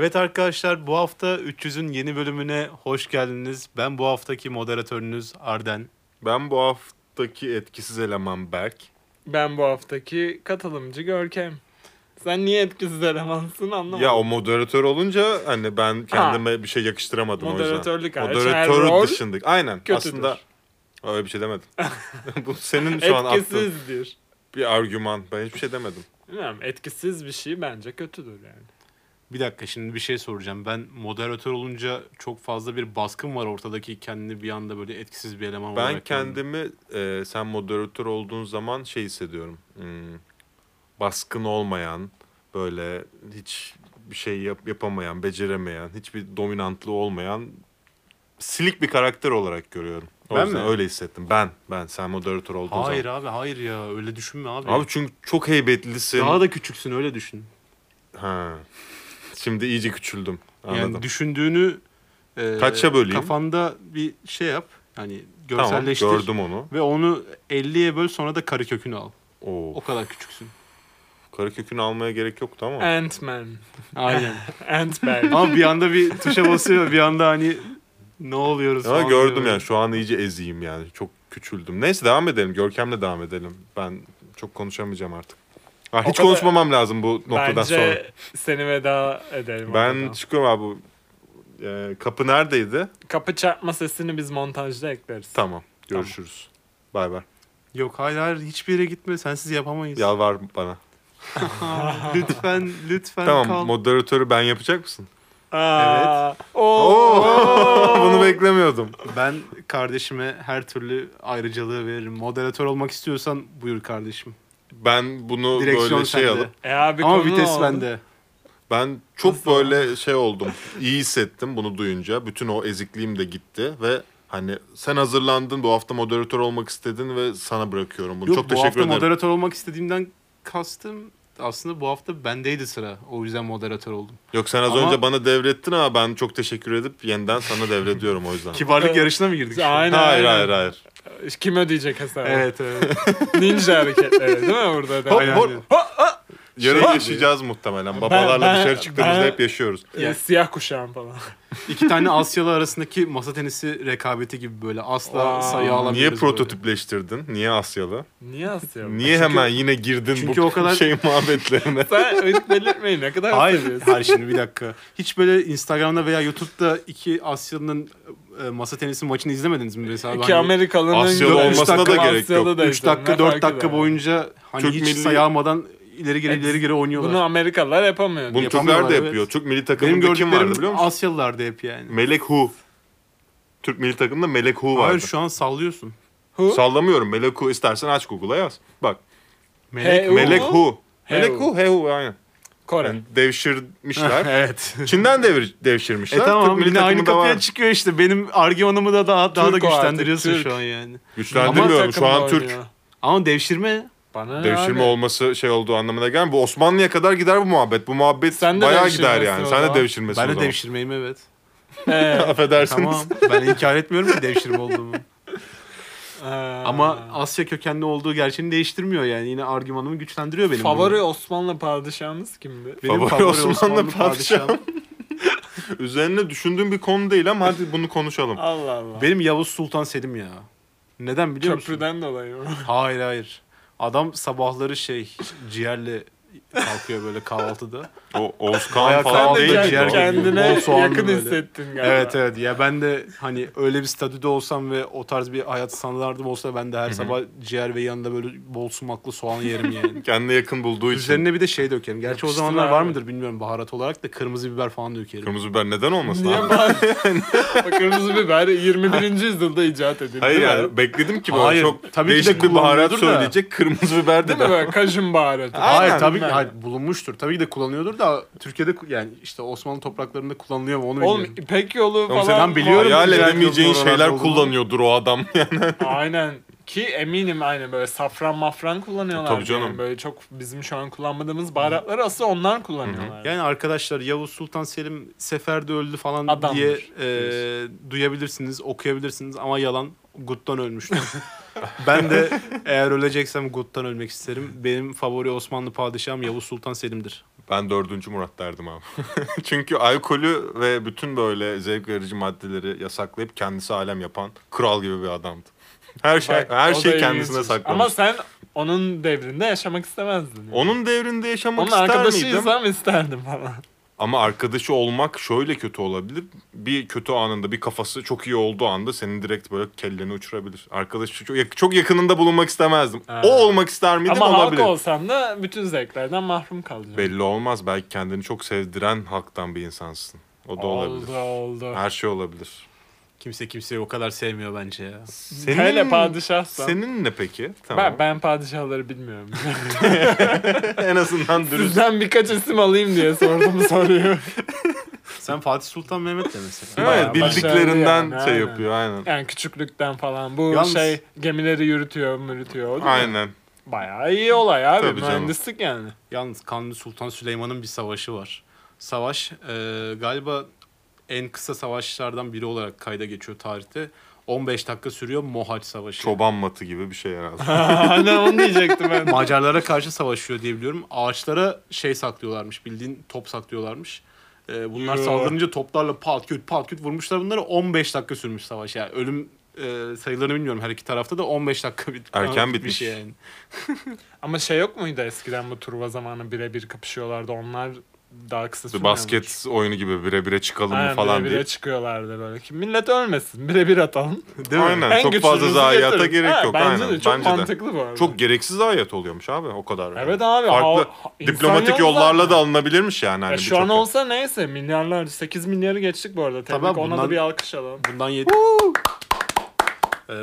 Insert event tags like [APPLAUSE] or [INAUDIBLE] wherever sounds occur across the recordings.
Evet arkadaşlar bu hafta 300'ün yeni bölümüne hoş geldiniz. Ben bu haftaki moderatörünüz Arden. Ben bu haftaki etkisiz eleman Berk. Ben bu haftaki katılımcı Görkem. Sen niye etkisiz elemansın anlamadım. Ya o moderatör olunca hani ben kendime bir şey yakıştıramadım o Moderatörlük yüzden. hariç her dışındaki. Aynen. kötüdür. Aslında öyle bir şey demedim. [LAUGHS] [LAUGHS] bu senin şu an attığın Etkisizdir. bir argüman. Ben hiçbir şey demedim. Bilmiyorum etkisiz bir şey bence kötüdür yani. Bir dakika şimdi bir şey soracağım. Ben moderatör olunca çok fazla bir baskın var ortadaki kendini bir anda böyle etkisiz bir eleman Ben olarak. görüyorum. kendimi e, sen moderatör olduğun zaman şey hissediyorum. Hmm, baskın olmayan, böyle hiç bir şey yap- yapamayan, beceremeyen, hiçbir dominantlığı olmayan silik bir karakter olarak görüyorum. O Ben mi? öyle hissettim. Ben, ben sen moderatör olduğun Hayır zaman. abi hayır ya öyle düşünme abi. Abi çünkü çok heybetlisin. Daha da küçüksün öyle düşün. Ha. Şimdi iyice küçüldüm. Anladım. Yani düşündüğünü e, Kaça böleyim? Kafanda bir şey yap. Hani tamam görselleştir. gördüm onu. Ve onu 50'ye böl sonra da karekökünü al. Oo. O kadar küçüksün. Karakökünü almaya gerek yoktu ama. Ant-Man. [LAUGHS] Aynen. [LAUGHS] Ant-Man. Ama bir anda bir tuşa basıyor bir anda hani ne oluyoruz Ama gördüm yani şu an iyice eziyim yani. Çok küçüldüm. Neyse devam edelim. Görkem'le devam edelim. Ben çok konuşamayacağım artık. Ha, hiç kadar- konuşmamam lazım bu noktadan Bence sonra. seni veda edelim. Ben oradan. çıkıyorum abi. bu- e, kapı neredeydi? Kapı çarpma sesini biz montajda ekleriz. Tamam. Görüşürüz. Bay bay. Yok hayır hayır hiçbir yere gitme sensiz yapamayız. Yalvar bana. [LAUGHS] lütfen lütfen tamam kal. moderatörü ben yapacak mısın? Aa, Oo. Oo, [LAUGHS] bunu beklemiyordum. Ben kardeşime her türlü ayrıcalığı veririm. Moderatör olmak istiyorsan buyur kardeşim. Ben bunu Direksiyon böyle şey sende. alıp E abi Ama konu vites oldu. bende. Ben çok Nasıl? böyle şey oldum. İyi hissettim bunu duyunca. Bütün o ezikliğim de gitti ve hani sen hazırlandın bu hafta moderatör olmak istedin ve sana bırakıyorum bunu. Yok çok bu teşekkür hafta ederim. moderatör olmak istediğimden kastım aslında bu hafta bendeydi sıra. O yüzden moderatör oldum. Yok sen az Ama- önce bana devrettin ama ben çok teşekkür edip yeniden sana devrediyorum o yüzden. [LAUGHS] Kibarlık Evet. yarışına mı girdik? şu an? Aynen. hayır hayır hayır. Kim ödeyecek hesabı? Evet evet. [LAUGHS] Ninja hareketleri değil mi burada? da? Hop, Aynen. hop. Yarın Şey yaşayacağız muhtemelen. Babalarla ben- dışarı çıktığımızda ben- hep yaşıyoruz. Ee, Ya- Siyah kuşağım falan. [LAUGHS] İki tane Asyalı arasındaki masa tenisi rekabeti gibi böyle asla Aa, sayı alamıyoruz. Niye böyle. prototipleştirdin? Niye Asyalı? Niye Asya? Niye Çünkü- hemen yine girdin çünkü bu o kadar- şey muhabbetlerine? Sen belirtmeyin ne kadar Hayır, hayır şimdi bir dakika. Hiç böyle Instagram'da veya YouTube'da iki Asyalı'nın masa tenisi maçını izlemediniz mi mesela? İki Hani Amerikalı'nın Asyalı olmasına üç da dakika gerek yok. da 3 izler, dakika ne 4 farkı dakika boyunca hani Türk hiç milli- sayı almadan ileri geri Evet, ileri geri oynuyorlar. Bunu Amerikalılar yapamıyor. Bunu Türkler de evet. yapıyor. Türk milli Benim takımında kim vardı biliyor musun? Asyalılar da hep yani. Melek Hu. Türk milli takımında Melek Hu vardı. Hayır şu an sallıyorsun. Hu? Sallamıyorum. Melek Hu istersen aç Google'a yaz. Bak. Melek He, Hu. Melek Hu. Melek Hu. Hu, He Hu aynen. Kore. Yani devşirmişler. [LAUGHS] evet. Çin'den devir, E devşirmişler. Türk tamam milli yine aynı kapıya var. çıkıyor işte. Benim argümanımı da daha, daha da Türk artık, güçlendiriyorsun Türk. şu an yani. Güçlendirmiyorum. Şu an Türk. oynuyor. Ama devşirme Bana Devşirme abi? olması şey olduğu anlamına gelmiyor. Bu Osmanlı'ya kadar gider bu muhabbet. Bu muhabbet Sen de bayağı gider yani. Sen de devşirmesin ben o de devşirmeyim evet. Ee, [LAUGHS] Affedersiniz. Tamam. ben inkar etmiyorum ki devşirme olduğumu. Ee, Ama Asya kökenli olduğu gerçeğini değiştirmiyor yani. Yine argümanımı güçlendiriyor benim. favori bunu. Osmanlı padişahımız kimdi? Benim Favori favori, Osmanlı Osmanlı, padişahım. [LAUGHS] Üzerine düşündüğüm bir konu değil ama hadi bunu konuşalım. Allah Allah. Benim Yavuz Sultan Selim ya. Neden biliyor musun? Köprüden dolayı mı? Hayır hayır. Adam sabahları şey ciğerle kalkıyor böyle kahvaltıda. O Oğuzkan Bayağı falan de değil miydi o? kendine yakın böyle. hissettin galiba. Evet evet ya ben de hani öyle bir statüde olsam ve o tarz bir hayat standartım olsa ben de her sabah ciğer ve yanında böyle bol sumaklı soğan yerim yani. [LAUGHS] Kendine yakın bulduğu için. Üzerine bir de şey dökerim. Gerçi o zamanlar var abi. mıdır bilmiyorum baharat olarak da kırmızı biber falan dökerim. Kırmızı biber neden olmasın Niye abi? Bak [LAUGHS] kırmızı biber 21. yüzyılda icat edildi. Hayır değil yani bekledim ki böyle Hayır, çok tabii ki de değişik bir baharat da. söyleyecek. Kırmızı biber Değil de mi böyle kajun baharatı? Hayır tabii ki hayır, bulunmuştur. Tabii ki de kullanıyordur da Türkiye'de yani işte Osmanlı topraklarında kullanılıyor mu onu Oğlum bilmiyorum. İpek yolu Oğlum falan. sen biliyorum hayal güzel edemeyeceğin şeyler olduğunu. kullanıyordur o adam. [LAUGHS] Aynen. Ki eminim aynı böyle safran mafran kullanıyorlar. Tabii canım. Yani böyle çok bizim şu an kullanmadığımız baharatları aslında onlar kullanıyorlar. Yani arkadaşlar Yavuz Sultan Selim seferde öldü falan Adammış diye e, duyabilirsiniz, okuyabilirsiniz ama yalan. Gut'tan ölmüştür. [LAUGHS] ben de eğer öleceksem Gut'tan ölmek isterim. Benim favori Osmanlı padişahım Yavuz Sultan Selim'dir. Ben dördüncü Murat derdim abi. [LAUGHS] Çünkü alkolü ve bütün böyle zevk verici maddeleri yasaklayıp kendisi alem yapan kral gibi bir adamdı. Her şey Bak, her o da şeyi ilginç. kendisine saklamış. Ama sen onun devrinde yaşamak istemezdin. yani. Onun devrinde yaşamak onun ister miydim? arkadaşıysam isterdim falan. Ama arkadaşı olmak şöyle kötü olabilir. Bir kötü anında bir kafası çok iyi olduğu anda senin direkt böyle kelleni uçurabilir. Arkadaşı çok, çok yakınında bulunmak istemezdim. Ha. O olmak ister miydim? Ama olabilir. halk olsan da bütün zevklerden mahrum kalacaksın. Belli olmaz. Belki kendini çok sevdiren halktan bir insansın. O da olabilir. Oldu oldu. Her şey olabilir. Kimse kimseyi o kadar sevmiyor bence ya. Senin, Hele padişahsan. Senin ne peki? Tamam. Ben, ben padişahları bilmiyorum. [LAUGHS] [LAUGHS] en azından dürüst. Sizden birkaç isim alayım diye sordum [LAUGHS] soruyu. Sen Fatih Sultan Mehmet de mesela. Bayağı Evet, bildiklerinden şey yani, yapıyor aynen. Yani küçüklükten falan. Bu Yalnız- şey gemileri yürütüyor, mürütüyor. Aynen. Bayağı iyi olay abi. Tabii canım. Mühendislik yani. Yalnız Kanuni Sultan Süleyman'ın bir savaşı var. Savaş e, galiba en kısa savaşlardan biri olarak kayda geçiyor tarihte. 15 dakika sürüyor Mohaç Savaşı. Çoban matı gibi bir şey herhalde. Aynen [LAUGHS] onu diyecektim ben. Macarlara karşı savaşıyor diye biliyorum. Ağaçlara şey saklıyorlarmış. Bildiğin top saklıyorlarmış. E, bunlar Yo. saldırınca toplarla pat küt pat küt vurmuşlar bunları. 15 dakika sürmüş savaş. Yani ölüm e, sayılarını bilmiyorum her iki tarafta da 15 dakika bit Erken [LAUGHS] bir bitmiş. şey yani. Ama şey yok muydu eskiden bu turva zamanı birebir kapışıyorlardı. Onlar daha kısa Bir sürüyormuş. basket oyunu gibi bire bire çıkalım mı Aynen, falan bire bire diye. çıkıyorlardı böyle. Ki millet ölmesin. Birebir atalım. Değil mi? Aynen. En çok fazla zayiata getirin. gerek Ha, yok. Bence Aynen. de çok Bence de. mantıklı bu arada. Çok gereksiz zayiat oluyormuş abi o kadar. Evet abi. Farklı ha- diplomatik yollarla da alınabilirmiş yani. Hani Ya şu an olsa neyse milyarlar 8 milyarı geçtik bu arada. Tebrik Tabii abi, ona da bir alkış alalım. Bundan 7 Ee,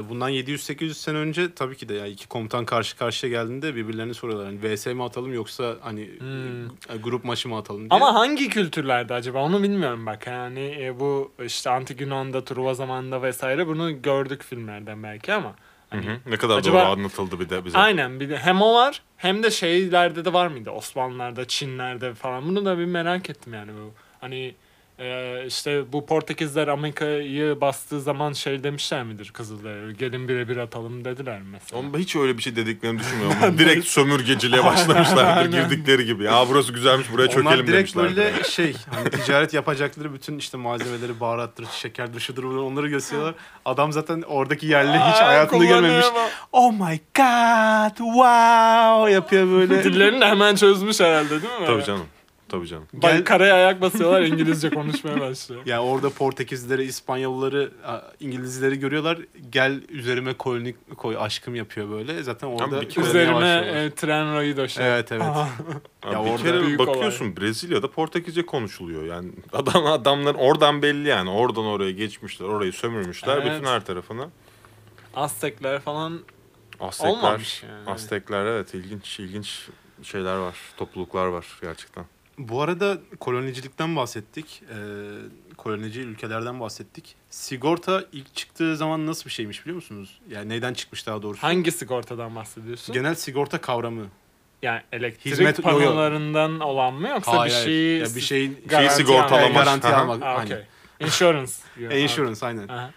Bundan 700-800 sene önce tabii ki de yani iki komutan karşı karşıya geldiğinde birbirlerini soruyorlar. Hani VS mi atalım yoksa hani Hmm. e, grup maçı mı atalım diye. Ama hangi kültürlerde acaba onu bilmiyorum bak. Yani e, bu işte antik Yunan'da Truva zamanında vesaire bunu gördük filmlerden belki ama. Hı Hani, hı. Ne kadar Acaba- doğru anlatıldı bir de bize. Aynen bir de hem o var hem de şeylerde de var mıydı? Osmanlılar'da, Çinler'de falan. Bunu da bir merak ettim yani bu. Hani e, işte bu Portekizler Amerika'yı bastığı zaman şey demişler midir Kızılderili? Gelin birebir atalım dediler mi mesela. Ama hiç öyle bir şey dediklerini düşünmüyorum. [LAUGHS] Direkt sömürgeciliğe başlamışlardır [LAUGHS] girdikleri gibi. Ya burası güzelmiş buraya çökelim Onlar direkt demişlerdir. böyle şey hani ticaret yapacakları bütün işte malzemeleri baharattır, şeker dışıdır onları gösteriyorlar. Adam zaten oradaki yerli hiç Aa, hayatında kullanıyor görmemiş. Oh my god, wow yapıyor böyle. Dillerini hemen çözmüş herhalde değil mi? Tabii canım. Tabii canım. Bak Gel- karaya ayak basıyorlar İngilizce konuşmaya başlıyor. Ya orada Portekizlileri, İspanyolları, İngilizleri görüyorlar. Gel üzerime koloni koy aşkım yapıyor böyle. Zaten orada bir kere koloniye Üzerime e, tren rayı döşe. Evet evet. Ya bir orada kere büyük bakıyorsun Brezilya'da Portekizce konuşuluyor. Yani adam adamlar oradan belli yani. Oradan oraya geçmişler. Orayı sömürmüşler. Evet. Bütün her tarafını. Aztekler falan Aztekler. Olmamış yani. Aztekler evet ilginç ilginç şeyler var. Topluluklar var gerçekten. Bu arada kolonicilikten bahsettik. Ee, kolonici ülkelerden bahsettik. Sigorta ilk çıktığı zaman nasıl bir şeymiş biliyor musunuz? Yani neyden çıkmış daha doğrusu? hangi sigortadan bahsediyorsun? Genel sigorta kavramı. yani elektrik Hizmet- panolarından olan mı yoksa Hayır, bir hayır. şey Ya bir şeyin Garanti almak. Garanti Aha. almak. Ha, Aynen. okey. Insurance. [LAUGHS] Insurance aynen. Aha.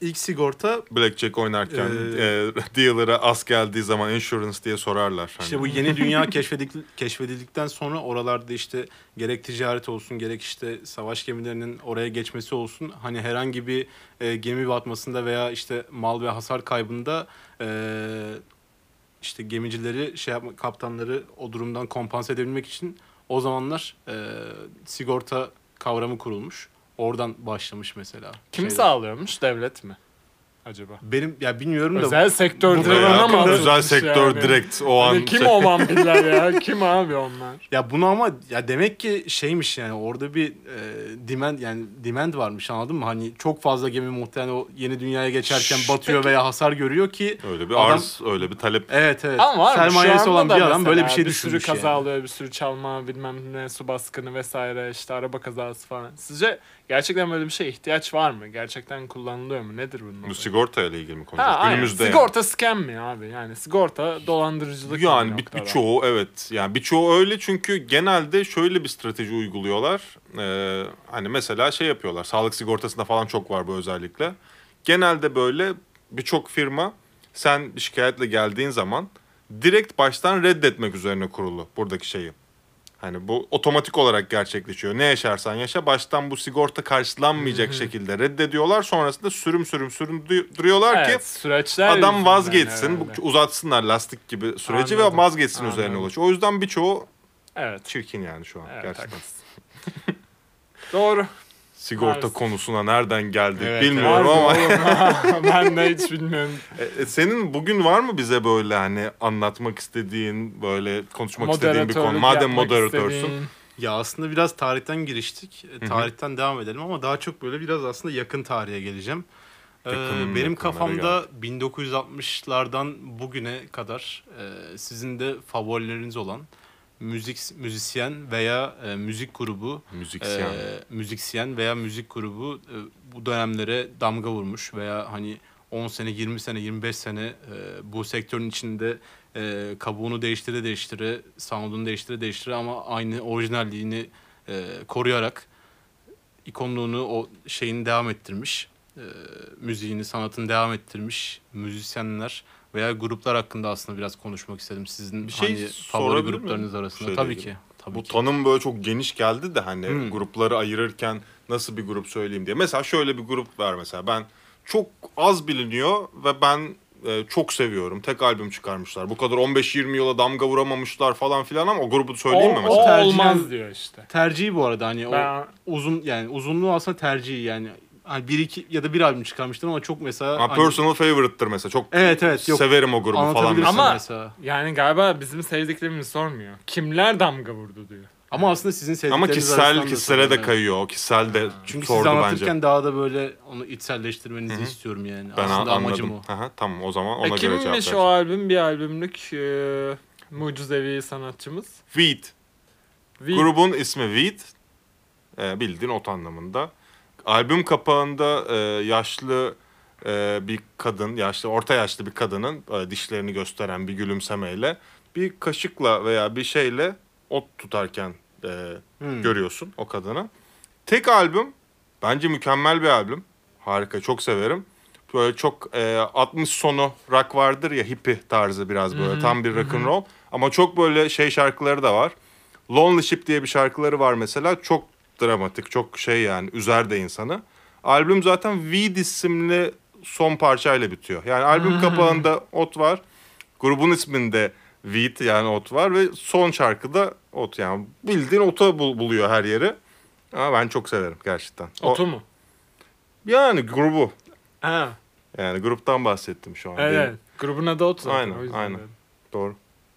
İlk sigorta Blackjack oynarken Ee, e, [LAUGHS] dealer'a az geldiği zaman insurance diye sorarlar. Hani. İşte bu yeni dünya [LAUGHS] keşfedik, keşfedildikten sonra oralarda işte gerek ticaret olsun gerek işte savaş gemilerinin oraya geçmesi olsun hani herhangi bir e, gemi batmasında veya işte mal ve hasar kaybında e, işte gemicileri şey yapma, kaptanları o durumdan kompanse edebilmek için o zamanlar e, sigorta kavramı kurulmuş. Oradan başlamış mesela. Kim Şeyler. sağlıyormuş? Devlet mi? Acaba? Benim ya bilmiyorum da Özel sektör Bu- direkt Veya ona mı atılmış özel sektör yani? direkt o an Hani kim şey- o vampirler [LAUGHS] ya? Kim abi onlar? Ya bunu ama ya demek ki şeymiş yani orada bir e, demand yani demand varmış anladın mı? Hani çok fazla gemi muhtemelen o yeni dünyaya geçerken Şşş, batıyor peki. veya hasar görüyor ki öyle bir Adam- arz, öyle bir talep. evet evet. Ama var mı? Şu Sermayesi anda olan da bir adam böyle bir şey bir sürü düşünmüş kaza yani. oluyor, bir sürü çalma, bilmem ne, su baskını vesaire, işte araba kazası falan. Sizce gerçekten böyle bir şeye ihtiyaç var mı? Gerçekten kullanılıyor mu? Nedir bunun? Bu sigorta ile ilgili mi Ha, konuşuyoruz? aynen. Günümüzde yani. Sigorta scam mi abi? Yani sigorta dolandırıcılık. Yani bir birçoğu evet. Yani birçoğu öyle çünkü genelde şöyle bir strateji uyguluyorlar. Ee, hani mesela şey yapıyorlar. Sağlık sigortasında falan çok var bu özellikle. Genelde böyle birçok firma sen şikayetle geldiğin zaman direkt baştan reddetmek üzerine kurulu buradaki şeyi. Hani bu otomatik olarak gerçekleşiyor. Ne yaşarsan yaşa baştan bu sigorta karşılanmayacak şekilde reddediyorlar. Sonrasında sürüm sürüm sürüm du- duruyorlar ki Evet, süreçler adam vazgeçsin. Bu uzatsınlar lastik gibi süreci Anladım, ve vazgeçsin üzerine anladım. ulaşıyor. O yüzden birçoğu Evet. çirkin yani şu an evet gerçekten. [LAUGHS] Doğru. Sigorta Maalesef. konusuna nereden geldik Evet, bilmiyorum Harbi ama [LAUGHS] ben de hiç bilmiyorum. E, senin bugün var mı bize böyle hani anlatmak istediğin böyle konuşmak istediğin bir konu? Madem moderatörsün. istediğin- Ya aslında biraz tarihten giriştik. E. Tarihten devam edelim ama daha çok böyle biraz aslında yakın tarihe geleceğim. Ee, Yakın, benim kafamda 1960'lardan bugüne kadar e, sizin de favorileriniz olan müzik müzisyen veya e, müzik grubu Müzisyen. e, müzisyen veya müzik grubu e, bu dönemlere damga vurmuş veya hani 10 sene, 20 sene, 25 sene e, bu sektörün içinde e, kabuğunu değiştire değiştire, sound'unu değiştire değiştire ama aynı orijinalliğini e, koruyarak ikonluğunu o şeyini devam ettirmiş. E, müziğini, sanatını devam ettirmiş müzisyenler veya gruplar hakkında aslında biraz konuşmak istedim. Sizin Bir şey hani favori gruplarınız arasında. Şeyle Tabii ki. Tabii Bu ki. tanım böyle çok geniş geldi de hani Hmm. grupları ayırırken nasıl bir grup söyleyeyim diye. Mesela şöyle bir grup var mesela ben çok az biliniyor ve ben e, çok seviyorum. Tek albüm çıkarmışlar. Bu kadar 15-20 yıla damga vuramamışlar falan filan ama o grubu söyleyeyim mi o, mesela? o olmaz diyor işte. Tercihi bu arada hani o Ben uzun yani uzunluğu aslında tercihi yani hani bir iki ya da bir albüm çıkarmıştır ama çok mesela Ama hani- personal favorite'tır mesela. Çok Evet evet yok severim o grubu falan. mesela. Ama- mesela. yani galiba bizim sevdiklerimizi sormuyor. Kimler damga vurdu diyor. Ama aslında sizin Ama sevdikleriniz kişisel arasından da kişisele de kayıyor. O kişisel de Çünkü siz sordu anlatırken bence. daha da böyle onu içselleştirmenizi Hı hı. istiyorum yani. Ben aslında amacım anladım. o. Aha, tamam o zaman ona E göre cevap kimmiş o albüm? Bir albümlük e, mucizevi sanatçımız. Weed. Vi- Grubun ismi Weed. Ee, bildiğin ot anlamında. Albüm kapağında e, yaşlı e, bir kadın, yaşlı orta yaşlı bir kadının e, dişlerini gösteren bir gülümsemeyle bir kaşıkla veya bir şeyle ot tutarken e, Hmm. görüyorsun o kadını. Tek albüm bence mükemmel bir albüm. Harika çok severim. Böyle çok e, 60 sonu rock vardır ya hippie tarzı biraz böyle hı, tam bir rock and roll. Ama çok böyle şey şarkıları da var. Lonely Ship diye bir şarkıları var mesela. Çok dramatik, çok şey yani üzer de insanı. Albüm zaten Weed isimli son parçayla bitiyor. Yani albüm Hmm. kapağında ot var. Grubun isminde Weed yani ot var ve son şarkıda ot yani bildiğin ota bul- buluyor her yeri. Ama ben çok severim gerçekten. O- Otu mu? yani grubu. Ha, Yani gruptan bahsettim şu an. evet. Grubun adı Otu zaten. Aynen, o aynen. dedim. Doğru.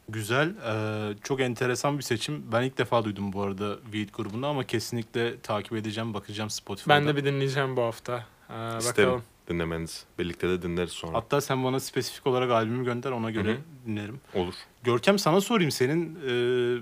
Güzel. Ee, çok enteresan bir seçim. Ben ilk defa duydum bu arada Weed grubunu ama kesinlikle takip edeceğim, bakacağım Spotify'da. Ben de bir dinleyeceğim bu hafta. Ha, İsterim bakalım. dinlemeniz. Birlikte de dinleriz sonra. Hatta sen bana spesifik olarak albümü gönder ona göre Hı hı. dinlerim. Olur. Görkem sana sorayım senin e,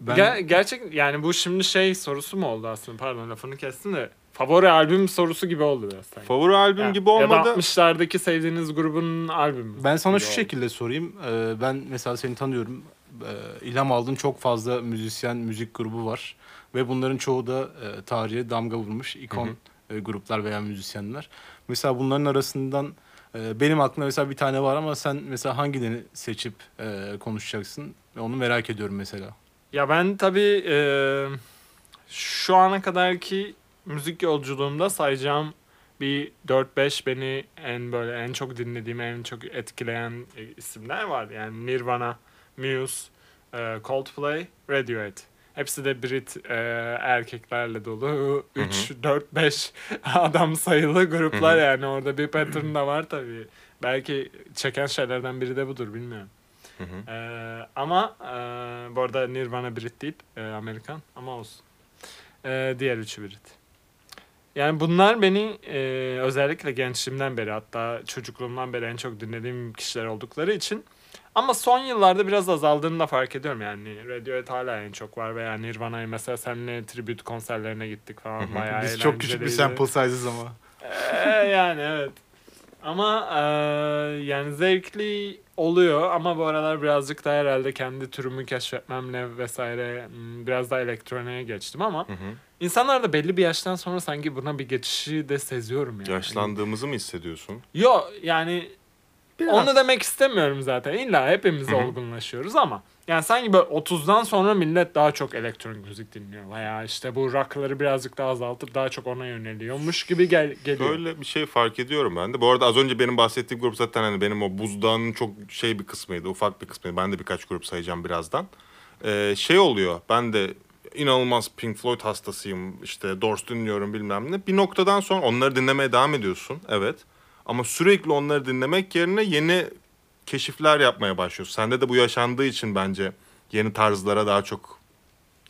ben Ger- gerçek yani bu şimdi şey sorusu mu oldu aslında? Pardon lafını kestim de. Favori albüm sorusu gibi oldu biraz sanki. Favori albüm Ya- gibi olmadı. Ya da 60'lardaki sevdiğiniz grubun albümü. Ben sana şu oldu. şekilde sorayım. Ee, ben mesela seni tanıyorum. Ee, İlham aldığın çok fazla müzisyen, müzik grubu var. Ve bunların çoğu da e, tarihe damga vurmuş ikon e, gruplar veya müzisyenler. Mesela bunların arasından e, benim aklımda mesela bir tane var ama sen mesela hangilerini seçip e, konuşacaksın? Onu merak ediyorum mesela. Ya ben tabii e, şu ana kadarki müzik yolculuğumda sayacağım bir 4-5 beni en böyle en çok dinlediğim, en çok etkileyen e, isimler var. Yani Nirvana, Muse, e, Coldplay, Radiohead. Hepsi de Brit e, erkeklerle dolu. 3, 4, 5 adam sayılı gruplar Hı hı. yani orada bir pattern da var tabii. Belki çeken şeylerden biri de budur bilmiyorum. Ee, ama e, bu arada Nirvana Brit değil, e, Amerikan ama olsun. Ee, diğer üçü Brit. Yani bunlar beni e, özellikle gençliğimden beri hatta çocukluğumdan beri en çok dinlediğim kişiler oldukları için ama son yıllarda biraz azaldığını da fark ediyorum yani. Radiohead hala en çok var veya Nirvana'yı mesela seninle tribute konserlerine gittik falan bayağı Biz çok küçük bir sample size'ız ama. Ee, yani evet. Ama e, yani zevkli oluyor ama bu aralar birazcık da herhalde kendi türümü keşfetmemle vesaire m, biraz daha elektroniğe geçtim ama Hı hı. insanlar da belli bir yaştan sonra sanki buna bir geçişi de seziyorum yani. Yaşlandığımızı mı hissediyorsun? Yo yani onu demek istemiyorum zaten. İlla hepimiz Hı hı. olgunlaşıyoruz ama yani sanki böyle 30'dan sonra millet daha çok elektronik müzik dinliyor. Veya işte bu rock'ları birazcık daha azaltıp daha çok ona yöneliyormuş gibi gel geliyor. Şöyle bir şey fark ediyorum ben de. Bu arada az önce benim bahsettiğim grup zaten hani benim o buzdağının çok şey bir kısmıydı. Ufak bir kısmıydı. Ben de birkaç grup sayacağım birazdan. Ee, şey oluyor. Ben de inanılmaz Pink Floyd hastasıyım. İşte Doors dinliyorum bilmem ne. Bir noktadan sonra onları dinlemeye devam ediyorsun. Evet. Ama sürekli onları dinlemek yerine yeni keşifler yapmaya başlıyorsun. Sende de bu yaşandığı için bence yeni tarzlara daha çok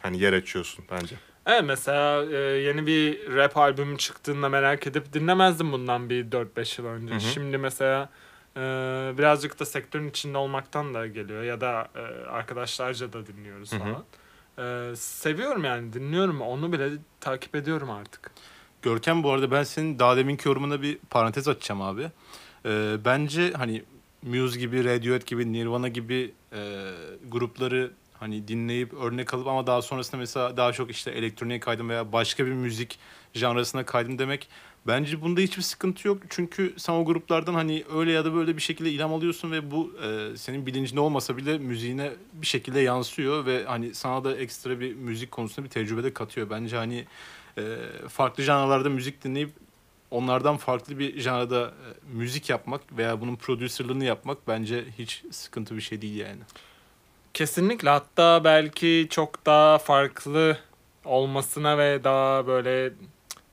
hani yer açıyorsun bence. Evet mesela e, yeni bir rap albümü çıktığında merak edip dinlemezdim bundan bir 4-5 yıl önce. Hı hı. Şimdi mesela e, birazcık da sektörün içinde olmaktan da geliyor ya da e, arkadaşlarca da dinliyoruz Hı hı. falan. E, seviyorum yani dinliyorum onu bile takip ediyorum artık. Görkem bu arada ben senin daha deminki yorumuna bir parantez açacağım abi. Ee, bence hani Muse gibi, Radiohead gibi, Nirvana gibi e, grupları hani dinleyip örnek alıp ama daha sonrasında mesela daha çok işte elektroniğe kaydım veya başka bir müzik janrasına kaydım demek bence bunda hiçbir sıkıntı yok. Çünkü sen o gruplardan hani öyle ya da böyle bir şekilde ilham alıyorsun ve bu e, senin bilincinde olmasa bile müziğine bir şekilde yansıyor ve hani sana da ekstra bir müzik konusunda bir tecrübe de katıyor. Bence hani e, farklı janralarda müzik dinleyip onlardan farklı bir janrada e, müzik yapmak veya bunun prodüserlığını yapmak bence hiç sıkıntı bir şey değil yani. Kesinlikle hatta belki çok daha farklı olmasına ve daha böyle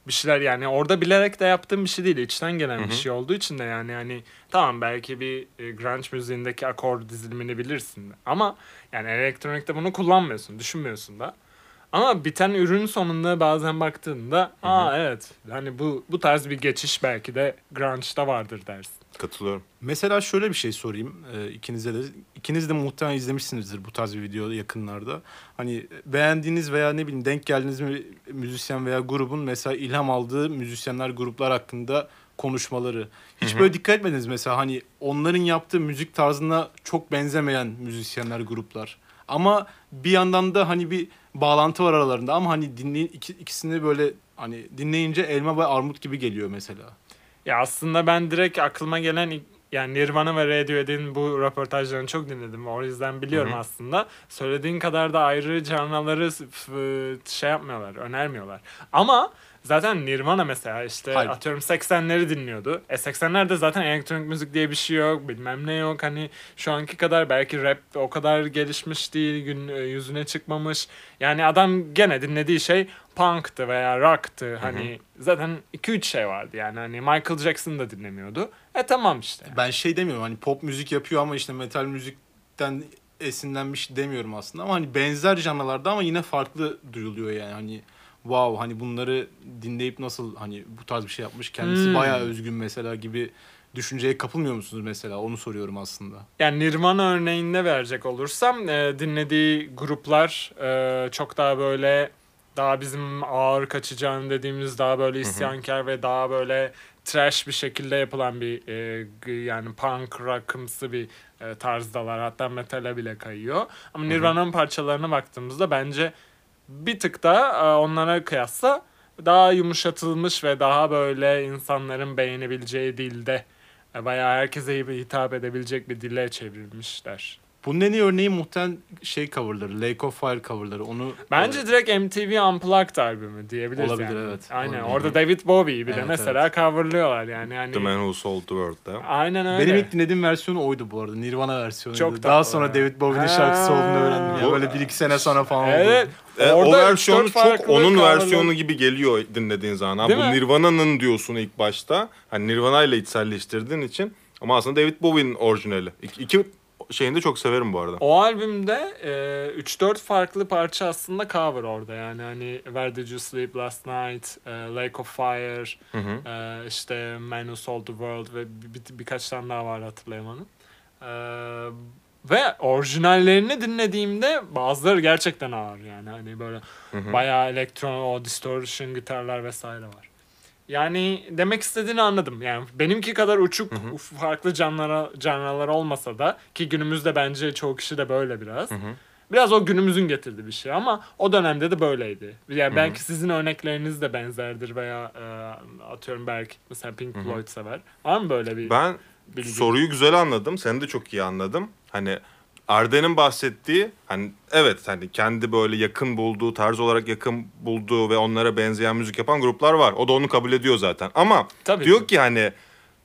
bir şeyler yani orada bilerek de yaptığım bir şey değil. içten gelen Hı bir şey olduğu için de yani hani tamam belki bir e, grunge müziğindeki akor dizilimini bilirsin de. Ama yani elektronikte bunu kullanmıyorsun, düşünmüyorsun da. Ama biten ürün sonunda bazen baktığında aa evet hani bu bu tarz bir geçiş belki de grunge'da vardır dersin. Katılıyorum. Mesela şöyle bir şey sorayım e, ikinize de. İkiniz de muhtemelen izlemişsinizdir bu tarz bir video yakınlarda. Hani beğendiğiniz veya ne bileyim denk geldiğiniz bir müzisyen veya grubun mesela ilham aldığı müzisyenler gruplar hakkında konuşmaları. Hiç Hı hı. böyle dikkat etmediniz mesela hani onların yaptığı müzik tarzına çok benzemeyen müzisyenler gruplar. Ama bir yandan da hani bir bağlantı var aralarında ama hani dinleyin iki, ikisini böyle hani dinleyince elma ve armut gibi geliyor mesela. Ya aslında ben direkt aklıma gelen yani Nirvana ve Radiohead'in bu röportajlarını çok dinledim. O yüzden biliyorum Hı hı. aslında. Söylediğin kadar da ayrı canlıları şey yapmıyorlar, önermiyorlar. Ama zaten Nirvana mesela işte Hayır. atıyorum 80'leri dinliyordu. E 80'lerde zaten elektronik müzik diye bir şey yok, bilmem ne yok. Hani şu anki kadar belki rap o kadar gelişmiş değil, gün e, yüzüne çıkmamış. Yani adam gene dinlediği şey punk'tı veya rock'tı. Hani zaten 2-3 şey vardı yani. Hani Michael Jackson da dinlemiyordu. E tamam işte. Ben şey demiyorum hani pop müzik yapıyor ama işte metal müzikten esinlenmiş demiyorum aslında ama hani benzer janralarda ama yine farklı duyuluyor yani hani wow hani bunları dinleyip nasıl hani bu tarz bir şey yapmış kendisi Hmm. bayağı özgün mesela gibi düşünceye kapılmıyor musunuz mesela onu soruyorum aslında. Yani Nirvana örneğinde verecek olursam e, dinlediği gruplar e, çok daha böyle daha bizim ağır kaçacağını dediğimiz daha böyle isyankar ve daha böyle trash bir şekilde yapılan bir e, yani punk rock'ımsı bir e, tarzdalar. Hatta metale bile kayıyor. Ama Nirvana'nın parçalarına baktığımızda bence bir tık da e, onlara kıyasla daha yumuşatılmış ve daha böyle insanların beğenebileceği dilde e, bayağı herkese hitap edebilecek bir dile çevrilmişler. Bunun en iyi örneği muhtemelen şey coverları, Lake of Fire coverları. Onu Bence direkt MTV Unplugged albümü diyebiliriz Olabilir, yani. evet. Aynen. Olabilir. Orada David Bowie'yi bile Evet, mesela coverlıyorlar yani. yani The Man Who Sold the World'da. Aynen öyle. benim ilk dinlediğim versiyonu oydu bu arada. Nirvana versiyonu. Çok Daha tatlı sonra ya. David Bowie'nin Ha. şarkısı olduğunu öğrendim. Ya. Böyle bir iki sene sonra falan Evet. oldu. E, o Orada versiyonu 3-4 çok farklı onun coverlar- versiyonu gibi geliyor dinlediğin zaman. Ha, Değil bu mi? Nirvana'nın diyorsun ilk başta. Hani Nirvana ile içselleştirdiğin için. Ama aslında David Bowie'nin orijinali. İki, iki şeyini de çok severim bu arada. O albümde e, 3-4 farklı parça aslında cover orada yani hani Where Did You Sleep Last Night, e, Lake of Fire, Hı hı. e, işte Man Who Sold the World ve bir, bir- birkaç tane daha var hatırlayamadım. E, ve orijinallerini dinlediğimde bazıları gerçekten ağır yani hani böyle Hı hı. bayağı elektron, o distortion gitarlar vesaire var. Yani demek istediğini anladım. Yani benimki kadar uçuk Hı hı. farklı canlara canlılar olmasa da ki günümüzde bence çoğu kişi de böyle biraz. Hı hı. Biraz o günümüzün getirdiği bir şey ama o dönemde de böyleydi. Yani Hı hı. belki sizin örnekleriniz de benzerdir veya e, atıyorum belki mesela Pink. Floyd sever. Var mı böyle bir Ben bilgi? soruyu güzel anladım. Seni de çok iyi anladım. Hani Arden'in bahsettiği hani evet hani kendi böyle yakın bulduğu, tarz olarak yakın bulduğu ve onlara benzeyen müzik yapan gruplar var. O da onu kabul ediyor zaten. Ama Tabii diyor ki. ki hani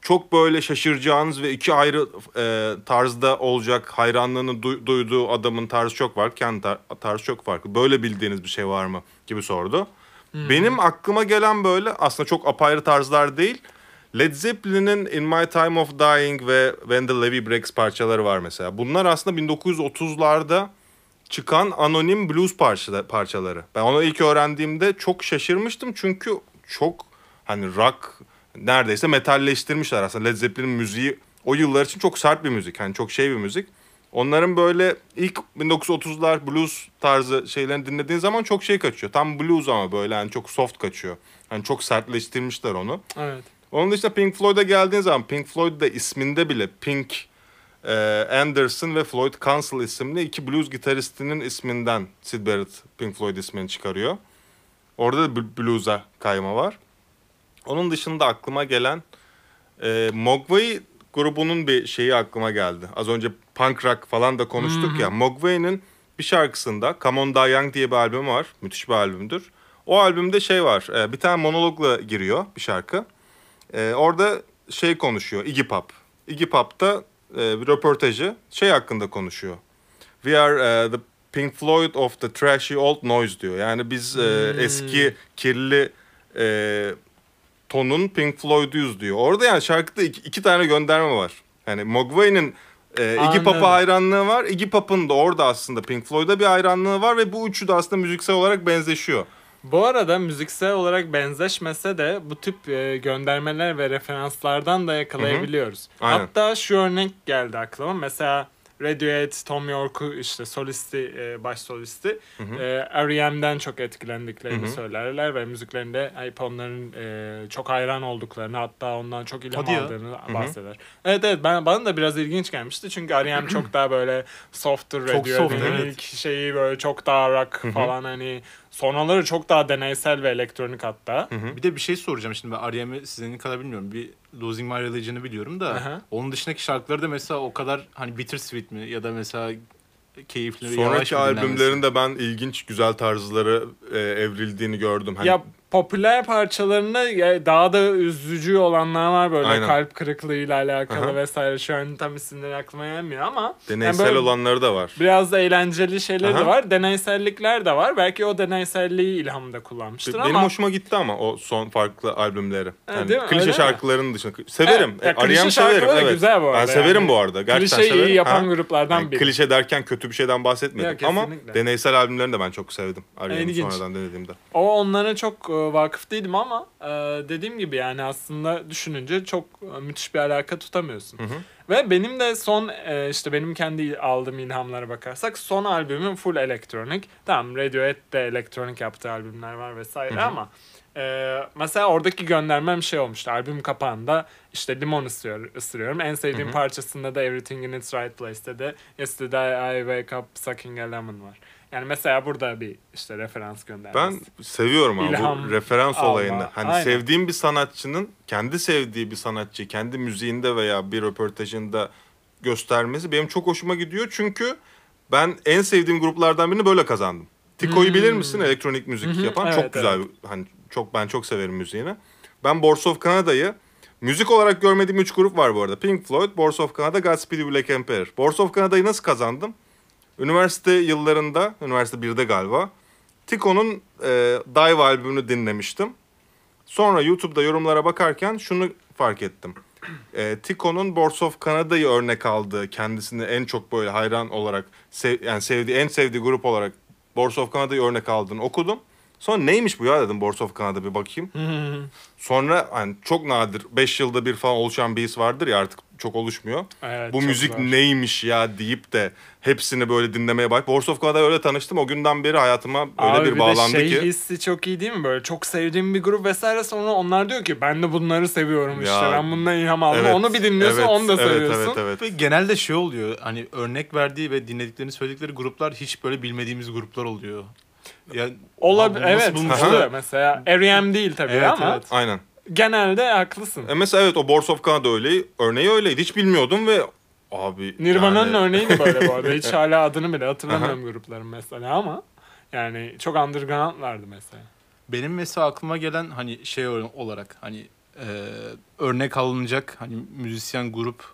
çok böyle şaşıracağınız ve iki ayrı e, tarzda olacak hayranlığını du- duyduğu adamın tarzı çok var. Kendi tar- tarzı çok farklı. Böyle bildiğiniz bir şey var mı gibi sordu. Benim aklıma gelen böyle aslında çok apayrı tarzlar değil. Led Zeppelin'in In My Time of Dying ve When the Levee Breaks parçaları var mesela. Bunlar aslında 1930'larda çıkan anonim blues parça- parçaları. Ben onu ilk öğrendiğimde çok şaşırmıştım çünkü çok hani rock neredeyse metalleştirmişler aslında. Led Zeppelin müziği o yıllar için çok sert bir müzik. Hani çok şey bir müzik. Onların böyle ilk 1930'lar blues tarzı şeylerini dinlediğin zaman çok şey kaçıyor. Tam blues ama böyle hani çok soft kaçıyor. Hani çok sertleştirmişler onu. Evet. Onun dışında Pink Floyd'a geldiğin zaman Pink Floyd da isminde bile Pink e, Anderson ve Floyd Council isimli iki blues gitaristinin isminden Sid Barrett Pink Floyd ismini çıkarıyor. Orada da bl- blues'a kayma var. Onun dışında aklıma gelen e, Mogwai grubunun bir şeyi aklıma geldi. Az önce punk rock falan da konuştuk ya. Mogwai'nin bir şarkısında Come On Die Young diye bir albüm var. Müthiş bir albümdür. O albümde şey var. e, bir tane monologla giriyor bir şarkı. E, orada şey konuşuyor. Iggy Pop. Iggy Pop'ta e, bir röportajı şey hakkında konuşuyor. We are e, the Pink Floyd of the trashy old noise diyor. Yani biz e, eski kirli e, tonun Pink Floyd'uyuz diyor. Orada yani şarkıda iki, iki tane gönderme var. Yani Mogwai'nin e, Iggy. Pop'a hayranlığı var. Iggy Pop'un da orada aslında Pink Floyd'a bir hayranlığı var ve bu üçü de aslında müziksel olarak benzeşiyor. Bu arada müziksel olarak benzeşmese de bu tip e, göndermeler ve referanslardan da yakalayabiliyoruz. Aynen. Hatta şu örnek geldi aklıma. Mesela Radiohead, Tom York'u işte solisti, e, baş solisti e, R.E.M'den çok etkilendiklerini söylerler ve müziklerinde hep onların e, çok hayran olduklarını hatta ondan çok ilham Hadi ya. aldığını bahseder. Evet evet ben, bana da biraz ilginç gelmişti çünkü R.E.M çok daha böyle softer Radiohead'in soft, evet. ilk şeyi böyle çok daha rock falan hani sonraları çok daha deneysel ve elektronik hatta. Bir de bir şey soracağım şimdi ben R.E.M'i sizin kadar bilmiyorum. Bir Losing My Religion'ı biliyorum da Aha. onun dışındaki şarkıları da mesela o kadar hani bittersweet mi ya da mesela keyifli yavaş Sonraki dinlenmesi? albümlerinde ben ilginç güzel tarzları e, evrildiğini gördüm. Hani Ya popüler parçalarında ya daha da üzücü olanlar var böyle Aynen. kalp kırıklığıyla alakalı Aha. vesaire. Şu an tam isimleri aklıma gelmiyor ama deneysel böyle olanları da var. biraz da eğlenceli şeyler de Aha. var. Deneysellikler de var. Belki o deneyselliği ilhamda kullanmıştır Benim ama hoşuma gitti ama o son farklı albümleri. Yani değil mi? klişe Öyle mi? şarkıların dışında. Severim. Evet, ya E, şarkıları severim. Evet. güzel bu arada Ben severim yani. bu arada. Gerçekten klişeyi severim. yapan Ha. gruplardan Yani biri. klişe derken kötü bir şeyden bahsetmedim. Ya, Ama deneysel albümlerini de ben çok sevdim. İlginç. sonradan denediğimde. O onlara çok e, vakıf değilim ama e, dediğim gibi yani aslında düşününce çok e, müthiş bir alaka tutamıyorsun. Ve benim de son e, işte benim kendi aldığım ilhamlara bakarsak son albümüm full elektronik. Tamam Radiohead de elektronik yaptığı albümler var vesaire ama e, mesela oradaki göndermem şey olmuştu. Albüm kapağında işte limon ısırıyor, ısırıyorum. En sevdiğim parçasında da Everything in its Right Place'te de Yesterday I Wake Up Sucking a Lemon var. Yani mesela burada bir işte referans göndermesi. Ben seviyorum ama İlham bu referans alma. olayını. Hani Aynen. sevdiğim bir sanatçının kendi sevdiği bir sanatçı kendi müziğinde veya bir röportajında göstermesi benim çok hoşuma gidiyor. Çünkü ben en sevdiğim gruplardan birini böyle kazandım. Tiko'yu bilir misin? Elektronik müzik yapan. Hmm. Evet, çok güzel. bir- Hani çok ben çok severim müziğini. Ben Boards of Canada'yı müzik olarak görmediğim üç grup var bu arada. Pink Floyd, Boards of Canada, Godspeed Black Emperor. Boards of Canada'yı nasıl kazandım? Üniversite yıllarında, üniversite 1'de galiba, Tico'nun e, Dive albümünü dinlemiştim. Sonra YouTube'da yorumlara bakarken şunu fark ettim. E, Tico'nun Boards of Canada'yı örnek aldığı, kendisini en çok böyle hayran olarak, sev, yani sevdiği, en sevdiği grup olarak Boards of Canada'yı örnek aldığını okudum. Sonra neymiş bu ya dedim Boards of Canada bir bakayım. Sonra hani çok nadir 5 yılda bir falan oluşan bir his vardır ya artık çok oluşmuyor. Evet, bu çok müzik zor. neymiş ya deyip de hepsini böyle dinlemeye bak. Boards of Canada'yla öyle tanıştım. O günden beri hayatıma öyle Abi bir de bağlandı şey ki. hissi çok iyi değil mi böyle çok sevdiğim bir grup vesaire sonra onlar diyor ki ben de bunları seviyorum işte Ya, ben bundan ilham aldım Evet, onu bir dinliyorsun evet, onu da evet, seviyorsun. Evet, evet, Ve genelde şey oluyor hani örnek verdiği ve dinlediklerini söyledikleri gruplar hiç böyle bilmediğimiz gruplar oluyor. Yani Olabilir Abi evet işte mesela R.E.M. değil tabii Evet, ama evet. Aynen. genelde haklısın. E mesela evet o Boards of Canada öyle, örneği öyleydi. Hiç bilmiyordum ve Abi Nirvana'nın yani- örneği de böyle bu arada. Hiç [LAUGHS] hala adını bile hatırlamıyorum grupların mesela ama yani çok undergroundlardı mesela. Benim mesela aklıma gelen hani şey olarak hani e, örnek alınacak hani müzisyen grup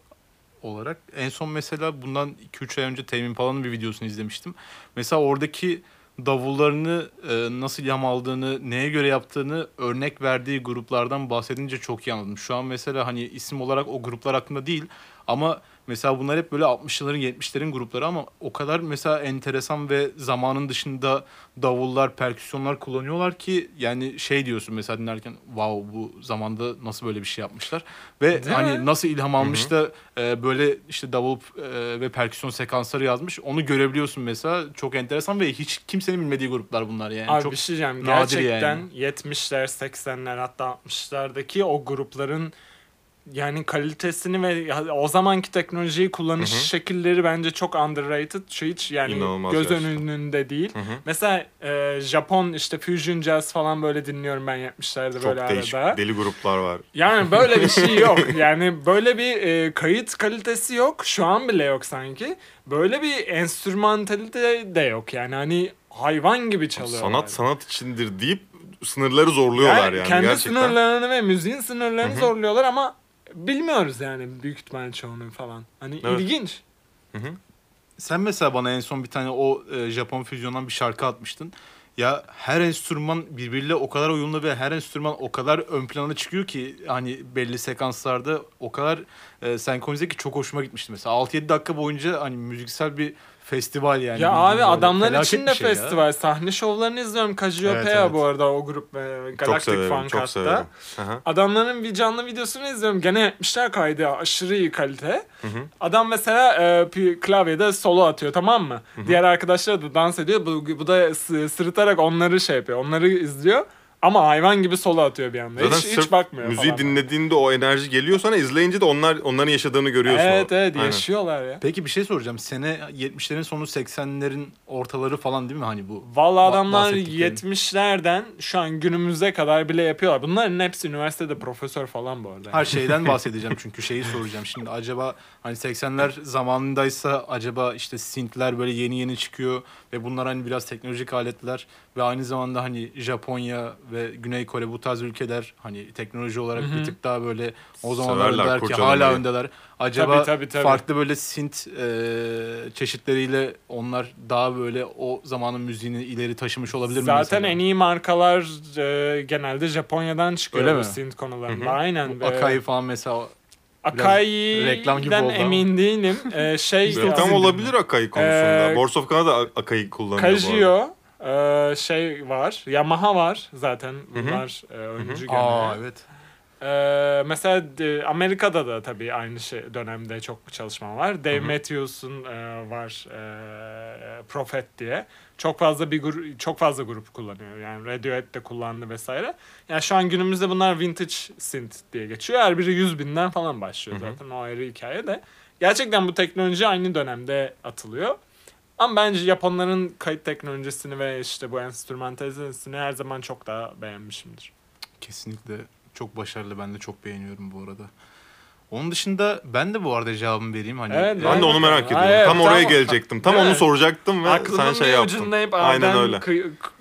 olarak en son mesela bundan 2-3 ay önce Tame Impala'nın bir videosunu izlemiştim. Mesela oradaki davullarını e, nasıl ilham neye göre yaptığını örnek verdiği gruplardan bahsedince çok iyi anladım. Şu an mesela hani isim olarak o gruplar hakkında değil ama mesela bunlar hep böyle 60'ların 70'lerin grupları ama o kadar mesela enteresan ve zamanın dışında davullar, perküsyonlar kullanıyorlar ki yani şey diyorsun mesela dinlerken wow bu zamanda nasıl böyle bir şey yapmışlar ve Değil hani mi? nasıl ilham almış da e, böyle işte davul e, ve perküsyon sekansları yazmış onu görebiliyorsun mesela çok enteresan ve hiç kimsenin bilmediği gruplar bunlar yani Abi çok bir şey diyeceğim. Gerçekten yani. 70'ler, 80'ler hatta 60'lardaki o grupların yani kalitesini ve o zamanki teknolojiyi kullanış Hı hı. şekilleri bence çok underrated. Şu hiç yani İnanılmaz göz gerçekten. önünde değil. Hı hı. Mesela e, Japon işte fusion jazz falan böyle dinliyorum ben 70'lerde Çok böyle değişik arada. deli gruplar var. Yani böyle bir şey [LAUGHS] yok. Yani böyle bir e, kayıt kalitesi yok. Şu an bile yok sanki. Böyle bir enstrümantalite de yok. Yani hani hayvan gibi çalıyorlar. Sanat sanat içindir deyip sınırları zorluyorlar yani, kendi gerçekten. sınırlarını ve müziğin sınırlarını Hı hı. zorluyorlar ama bilmiyoruz yani büyük ihtimalle çoğunu falan. Hani Evet. ilginç. Hı hı. Sen mesela bana en son bir tane o e, Japon füzyondan bir şarkı atmıştın. Ya her enstrüman birbiriyle o kadar uyumlu ve her enstrüman o kadar ön plana çıkıyor ki hani belli sekanslarda o kadar e, senkronize ki çok hoşuma gitmişti mesela. 6-7 dakika boyunca hani müziksel bir festival yani. ya abi adamlar için de şey ya. festival. Sahne şovlarını izliyorum. Cassiopeia Evet, evet. bu arada o grup e, Galactic severim, Funk çok hatta. severim. Hı hı. Adamların bir canlı videosunu izliyorum. Gene yapmışlar kaydı. Aşırı iyi kalite. Hı hı. Adam mesela e, klavyede solo atıyor tamam mı? Diğer arkadaşlar da dans ediyor. Bu, bu da sı- sırıtarak onları şey yapıyor. Onları izliyor. Ama hayvan gibi solo atıyor bir anda. Zaten hiç, sırf hiç bakmıyor müziği falan. dinlediğinde o enerji geliyor sana izleyince de onlar onların yaşadığını görüyorsun. Evet evet Aynen. yaşıyorlar ya. Peki bir şey soracağım. Sene 70'lerin sonu 80'lerin ortaları falan değil mi hani bu? Vallahi adamlar bahsettiklerin. 70'lerden şu an günümüze kadar bile yapıyorlar. Bunların hepsi üniversitede profesör falan bu arada. Her [LAUGHS] şeyden bahsedeceğim çünkü şeyi soracağım şimdi acaba hani 80'ler zamanındaysa acaba işte synthler böyle yeni yeni çıkıyor ve bunlar hani biraz teknolojik aletler ve aynı zamanda hani Japonya ve Güney Kore bu tarz ülkeler hani teknoloji olarak Hı hı. bir tık daha böyle o zamanlar der ki hala öndeler. Acaba Tabii, tabii, tabii. farklı böyle synth e, çeşitleriyle onlar daha böyle o zamanın müziğini ileri taşımış olabilir mi Zaten mesela? en iyi markalar e, genelde Japonya'dan çıkıyor Öyle mi? synth konularında. Hı hı. Aynen. Bu Akai falan mesela reklam gibi Akai'den emin değilim. Ee, şey Yok, tam olabilir Akai konusunda. Ee, Boards of Canada Akai kullanıyor bu arada. Casio e, şey var. Yamaha var zaten. hı. Bunlar e, öncü gene. Aa evet. Ee, mesela e, Amerika'da da tabii aynı şey dönemde çok çalışma var. Dave Hı hı. Matthews'un e, var e, Prophet diye. Çok fazla bir gru- çok fazla grup kullanıyor. Yani Radiohead de kullandı vesaire. Yani şu an günümüzde bunlar vintage synth diye geçiyor. Her biri 100 binden falan başlıyor Hı hı. zaten. O ayrı hikaye de. Gerçekten bu teknoloji aynı dönemde atılıyor. Ama bence Japonların kayıt teknolojisini ve işte bu enstrümantalizasını her zaman çok daha beğenmişimdir. Kesinlikle çok başarılı. Ben de çok beğeniyorum bu arada. Onun dışında ben de bu arada cevabımı vereyim. Hani Evet, Ben de onu merak ediyorum. evet, tam oraya gelecektim. Tam onu soracaktım ve Aklımın sen şey bir yaptın. ucundayıp Aynen öyle.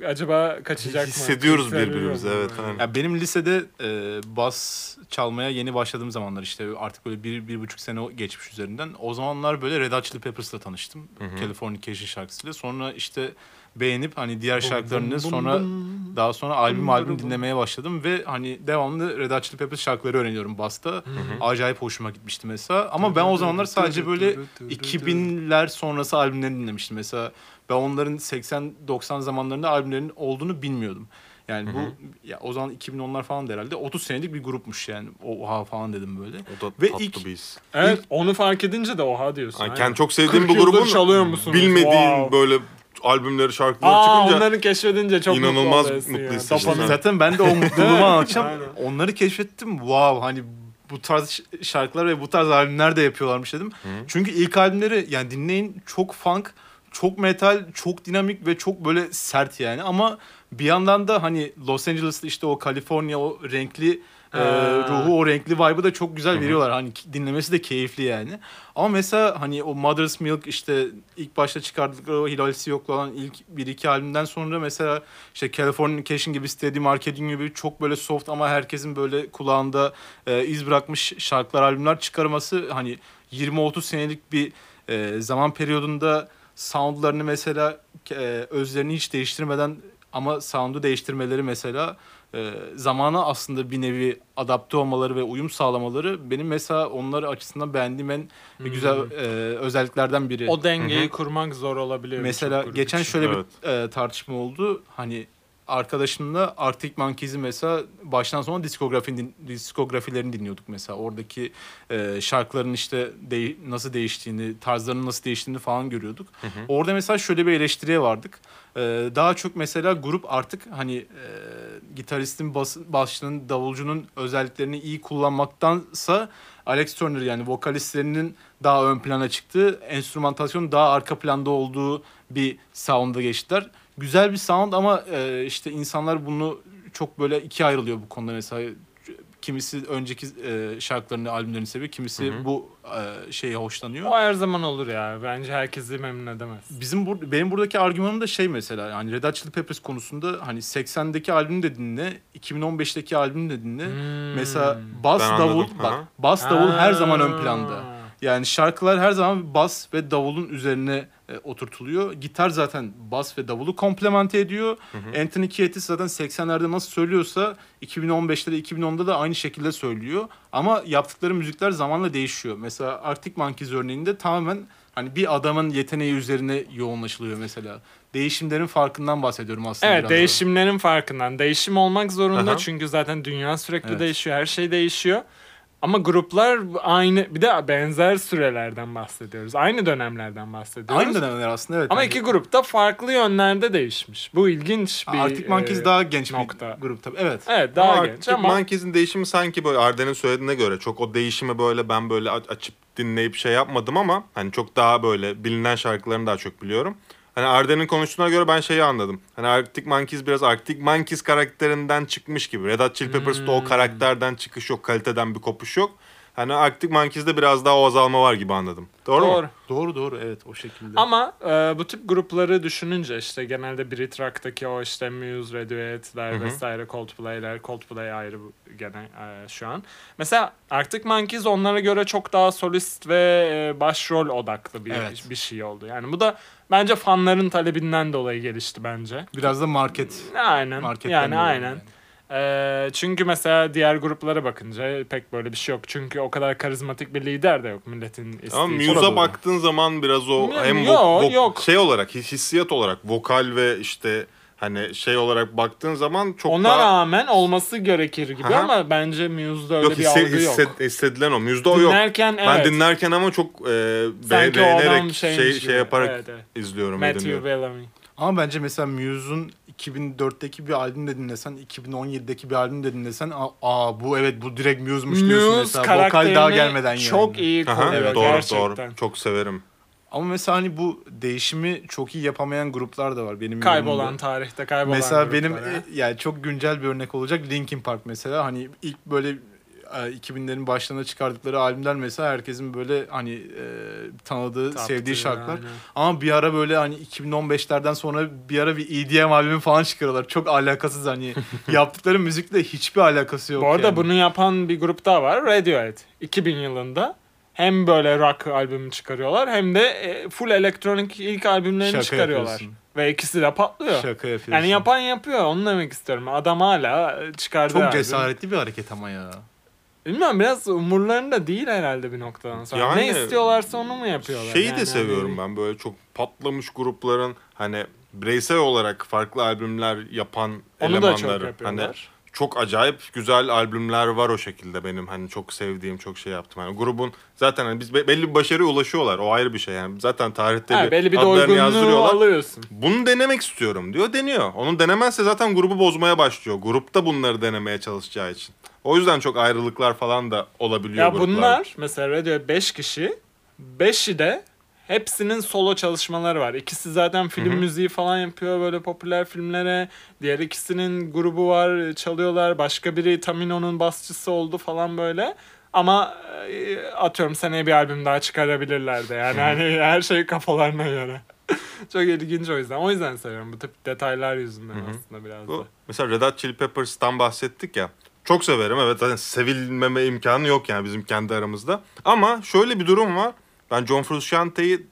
acaba kaçacak mı? Hissediyoruz birbirimizi, evet, yani. aynen. Ya benim lisede e, bas çalmaya yeni başladığım zamanlar işte artık böyle bir, bir buçuk sene geçmiş üzerinden. O zamanlar böyle Red Hot Chili Peppers'la tanıştım. Hı. Californication şarkısıyla. Sonra işte beğenip hani diğer şarkılarını bum sonra bum. daha sonra albüm Bum albüm bum. dinlemeye başladım ve hani devamlı Red Hot Chili Peppers şarkıları öğreniyorum basta. Acayip hoşuma gitmişti mesela. Ama ben o zamanlar sadece böyle 2000'ler sonrası albümlerini dinlemiştim. Mesela ben onların 80-90 zamanlarında albümlerinin olduğunu bilmiyordum. Yani bu ya o zaman 2010'lar falan da herhalde 30 senelik bir grupmuş yani. Oha falan dedim böyle. O da Ve tatlı ilk- bir his. Evet onu fark edince de oha diyorsun. Yani kendi çok sevdiğim 40 bu grubun çalıyor musunuz? bilmediğin Wow. böyle albümleri, şarkıları Aa, çıkınca onları keşfedince çok inanılmaz mutlu mutlu hissediyorsun. Zaten ben de o [LAUGHS] mutluluğumu anlatacağım. Aynen. Onları keşfettim. Wow hani bu tarz şarkılar ve bu tarz albümler de yapıyorlarmış dedim. Çünkü ilk albümleri yani dinleyin çok funk, çok metal, çok dinamik ve çok böyle sert yani ama bir yandan da hani Los Angeles'ta işte o Kaliforniya o renkli e, Ha. ruhu o renkli vibe'ı da çok güzel veriyorlar. Hani dinlemesi de keyifli yani. Ama mesela hani o Mother's Milk işte ilk başta çıkardıkları o Hilalisi Yoklu olan ilk bir iki albümden sonra mesela işte Californication gibi Steady Marketing gibi çok böyle soft ama herkesin böyle kulağında e, iz bırakmış şarkılar albümler çıkarması hani 20-30 senelik bir e, zaman periyodunda soundlarını mesela e, özlerini hiç değiştirmeden ama sound'u değiştirmeleri mesela e, zamana aslında bir nevi adapte olmaları ve uyum sağlamaları benim mesela onlar açısından beğendiğim en güzel e, özelliklerden biri. O dengeyi kurmak zor olabiliyor. Mesela geçen için. şöyle Evet. bir e, tartışma oldu. Hani arkadaşımla Arctic Monkeys'i mesela baştan sona diskografi din- diskografilerini dinliyorduk mesela. Oradaki e, şarkıların işte de- nasıl değiştiğini, tarzlarının nasıl değiştiğini falan görüyorduk. Orada mesela şöyle bir eleştiriye vardık. E, daha çok mesela grup artık hani e, gitaristin, bas, basçının, davulcunun özelliklerini iyi kullanmaktansa Alex Turner yani vokalistlerinin daha ön plana çıktığı, enstrümantasyonun daha arka planda olduğu bir sound'a geçtiler. Güzel bir sound ama e, işte insanlar bunu çok böyle ikiye ayrılıyor bu konuda mesela. Kimisi önceki e, şarkılarını, albümlerini seviyor, kimisi Hı hı. bu e, şeye hoşlanıyor. O her zaman olur ya. Bence herkesi memnun edemez. Bizim bur benim buradaki argümanım da şey mesela yani Red Hot Chili Peppers konusunda hani 80'deki albümü de dinle, 2015'teki albümü de dinle. Hmm. Mesela bas Ben davul anladım, bak aha. bas davul her zaman ön Ha. planda. Yani şarkılar her zaman bas ve davulun üzerine e, oturtuluyor. Gitar zaten bas ve davulu komplemente ediyor. Anthony Kiedis zaten 80'lerde nasıl söylüyorsa 2015'te de 2010'da da aynı şekilde söylüyor. Ama yaptıkları müzikler zamanla değişiyor. Mesela Arctic Monkeys örneğinde tamamen hani bir adamın yeteneği üzerine yoğunlaşılıyor mesela. Değişimlerin farkından bahsediyorum aslında Evet biraz da. değişimlerin farkından. Değişim olmak zorunda Aha. çünkü zaten dünya sürekli Evet. değişiyor. Her şey değişiyor. Ama gruplar aynı bir de benzer sürelerden bahsediyoruz. Aynı dönemlerden bahsediyoruz. Aynı dönemler aslında evet. Ama Hani iki grup da farklı yönlerde değişmiş. Bu ilginç bir Arctic Monkeys e, daha genç nokta. bir grup tabii. Evet. Evet daha ama genç ama Monkeys'in değişimi sanki böyle Arden'in söylediğine göre çok o değişimi böyle ben böyle aç- açıp dinleyip şey yapmadım ama hani çok daha böyle bilinen şarkılarını daha çok biliyorum. Hani Arden'in konuştuğuna göre ben şeyi anladım. Hani Arctic Monkeys biraz Arctic Monkeys karakterinden çıkmış gibi. Red Hot Chili Peppers'ta Hmm. o karakterden çıkış yok, kaliteden bir kopuş yok. Hani Arctic Monkeys'de biraz daha o azalma var gibi anladım. Doğru, doğru. mu? Doğru doğru evet o şekilde. Ama e, bu tip grupları düşününce işte genelde Brit-Rock'taki o işte Muse, Radiohead'ler Hı hı. vesaire Coldplay'ler, Coldplay ayrı gene e, şu an. Mesela Arctic Monkeys onlara göre çok daha solist ve e, başrol odaklı bir Evet. bir şey oldu. Yani bu da bence fanların talebinden dolayı gelişti bence. Biraz da market. Aynen. Marketten yani aynen. Çünkü mesela diğer gruplara bakınca pek böyle bir şey yok. Çünkü o kadar karizmatik bir lider de yok milletin istediği. Ama Muse'a baktığın zaman biraz o hem yo, vo- yok. şey olarak his- hissiyat olarak vokal ve işte hani şey olarak baktığın zaman çok Ona daha rağmen olması gerekir gibi Aha. ama bence Muse'da öyle yok bir hisse, algı yok. hisse- hissedilen o. Muse'da o yok. Dinlerken Ben evet. dinlerken ama çok e, beğenerek şey gibi. şey yaparak Evet, evet. izliyorum Matthew. Bellamy. Ama bence mesela Muse'un 2004'teki bir albüm de dinlesen, 2017'deki bir albüm de dinlesen aa, bu evet bu direkt Muse'muş diyorsun Muse mesela. Vokal daha gelmeden yani. çok iyi Aha, koruyor evet, doğru gerçekten. doğru. Çok severim. Ama mesela hani bu değişimi çok iyi yapamayan gruplar da var benim Kaybolan yorumumda. tarihte kaybolan Mesela gruplar benim ha. e, yani çok güncel bir örnek olacak Linkin Park mesela hani ilk böyle 2000'lerin başlarına çıkardıkları albümler mesela herkesin böyle hani e, tanıdığı, Taptığı, sevdiği şarkılar. aynen. Ama bir ara böyle hani 2015'lerden sonra bir ara bir EDM albümü falan çıkarıyorlar. Çok alakasız hani [LAUGHS] yaptıkları müzikle hiçbir alakası yok. Bu arada yani. bunu yapan bir grup daha var. Radiohead. 2000 yılında hem böyle rock albümü çıkarıyorlar hem de e, full elektronik ilk albümlerini Şaka çıkarıyorlar. yapıyorsun. Ve ikisi de patlıyor. Şaka yapıyorsun. Yani yapan yapıyor. Onu demek istiyorum. Adam hala e, çıkardığı çok albüm. cesaretli bir hareket ama ya. Bilmiyorum biraz umurlarında değil herhalde bir noktadan sonra. Yani ne istiyorlarsa onu mu yapıyorlar? Şeyi Yani de seviyorum hani- ben böyle çok patlamış grupların hani bireysel olarak farklı albümler yapan Onu da çok elemanları. Hani çok acayip güzel albümler var o şekilde benim hani çok sevdiğim çok şey yaptım. Yani grubun zaten hani biz be- belli bir başarıya ulaşıyorlar. O ayrı bir şey yani. Zaten tarihte Ha, bir belli bir adlarını yazdırıyorlar. alıyorsun. Bunu denemek istiyorum diyor. Deniyor. Onu denemezse zaten grubu bozmaya başlıyor. Grupta bunları denemeye çalışacağı için. O yüzden çok ayrılıklar falan da olabiliyor Ya bunlar mesela Radiohead 5 kişi. 5'i de hepsinin solo çalışmaları var. İkisi zaten film Hı hı. müziği falan yapıyor böyle popüler filmlere. Diğer ikisinin grubu var çalıyorlar. Başka biri Tamino'nun basçısı oldu falan böyle. Ama e, atıyorum seneye bir albüm daha çıkarabilirler de. Yani hani her şey kafalarına göre. [LAUGHS] Çok ilginç o yüzden. O yüzden seviyorum. Bu tip detaylar yüzünden Hı hı. aslında biraz da. Bu, mesela Red Hot Chili Peppers'tan bahsettik ya. Çok severim evet zaten sevilmeme imkanı yok yani bizim kendi aramızda. Ama şöyle bir durum var. Ben John Frusciante'yi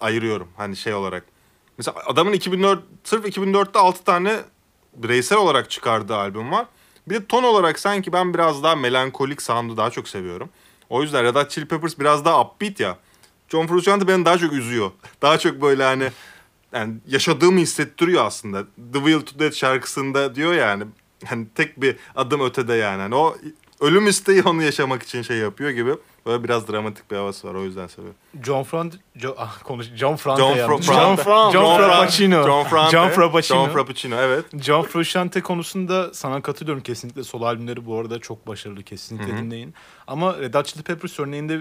ayırıyorum hani şey olarak. Mesela adamın 2004 sırf 2004'te 6 tane bireysel olarak çıkardığı albüm var. Bir de ton olarak sanki ben biraz daha melankolik sound'u daha çok seviyorum. O yüzden Red Hot Chili Peppers biraz daha upbeat ya. John Frusciante beni daha çok üzüyor. [LAUGHS] Daha çok böyle hani yani yaşadığımı hissettiriyor aslında. The Will to Death şarkısında diyor yani hani tek bir adım ötede yani. Hani o ölüm isteği onu yaşamak için şey yapıyor gibi. Böyle biraz dramatik bir havası var o yüzden seviyorum. John Front John, ah, konuş John Frante John. Fra- John, Frante. John Fra- Frappuccino. John Frante. John Frappuccino. John Frappuccino evet. John Frusciante konusunda sana katılıyorum kesinlikle. Solo albümleri bu arada çok başarılı. Kesinlikle Hı hı. dinleyin. Ama Red Hot Chili Peppers örneğinde e,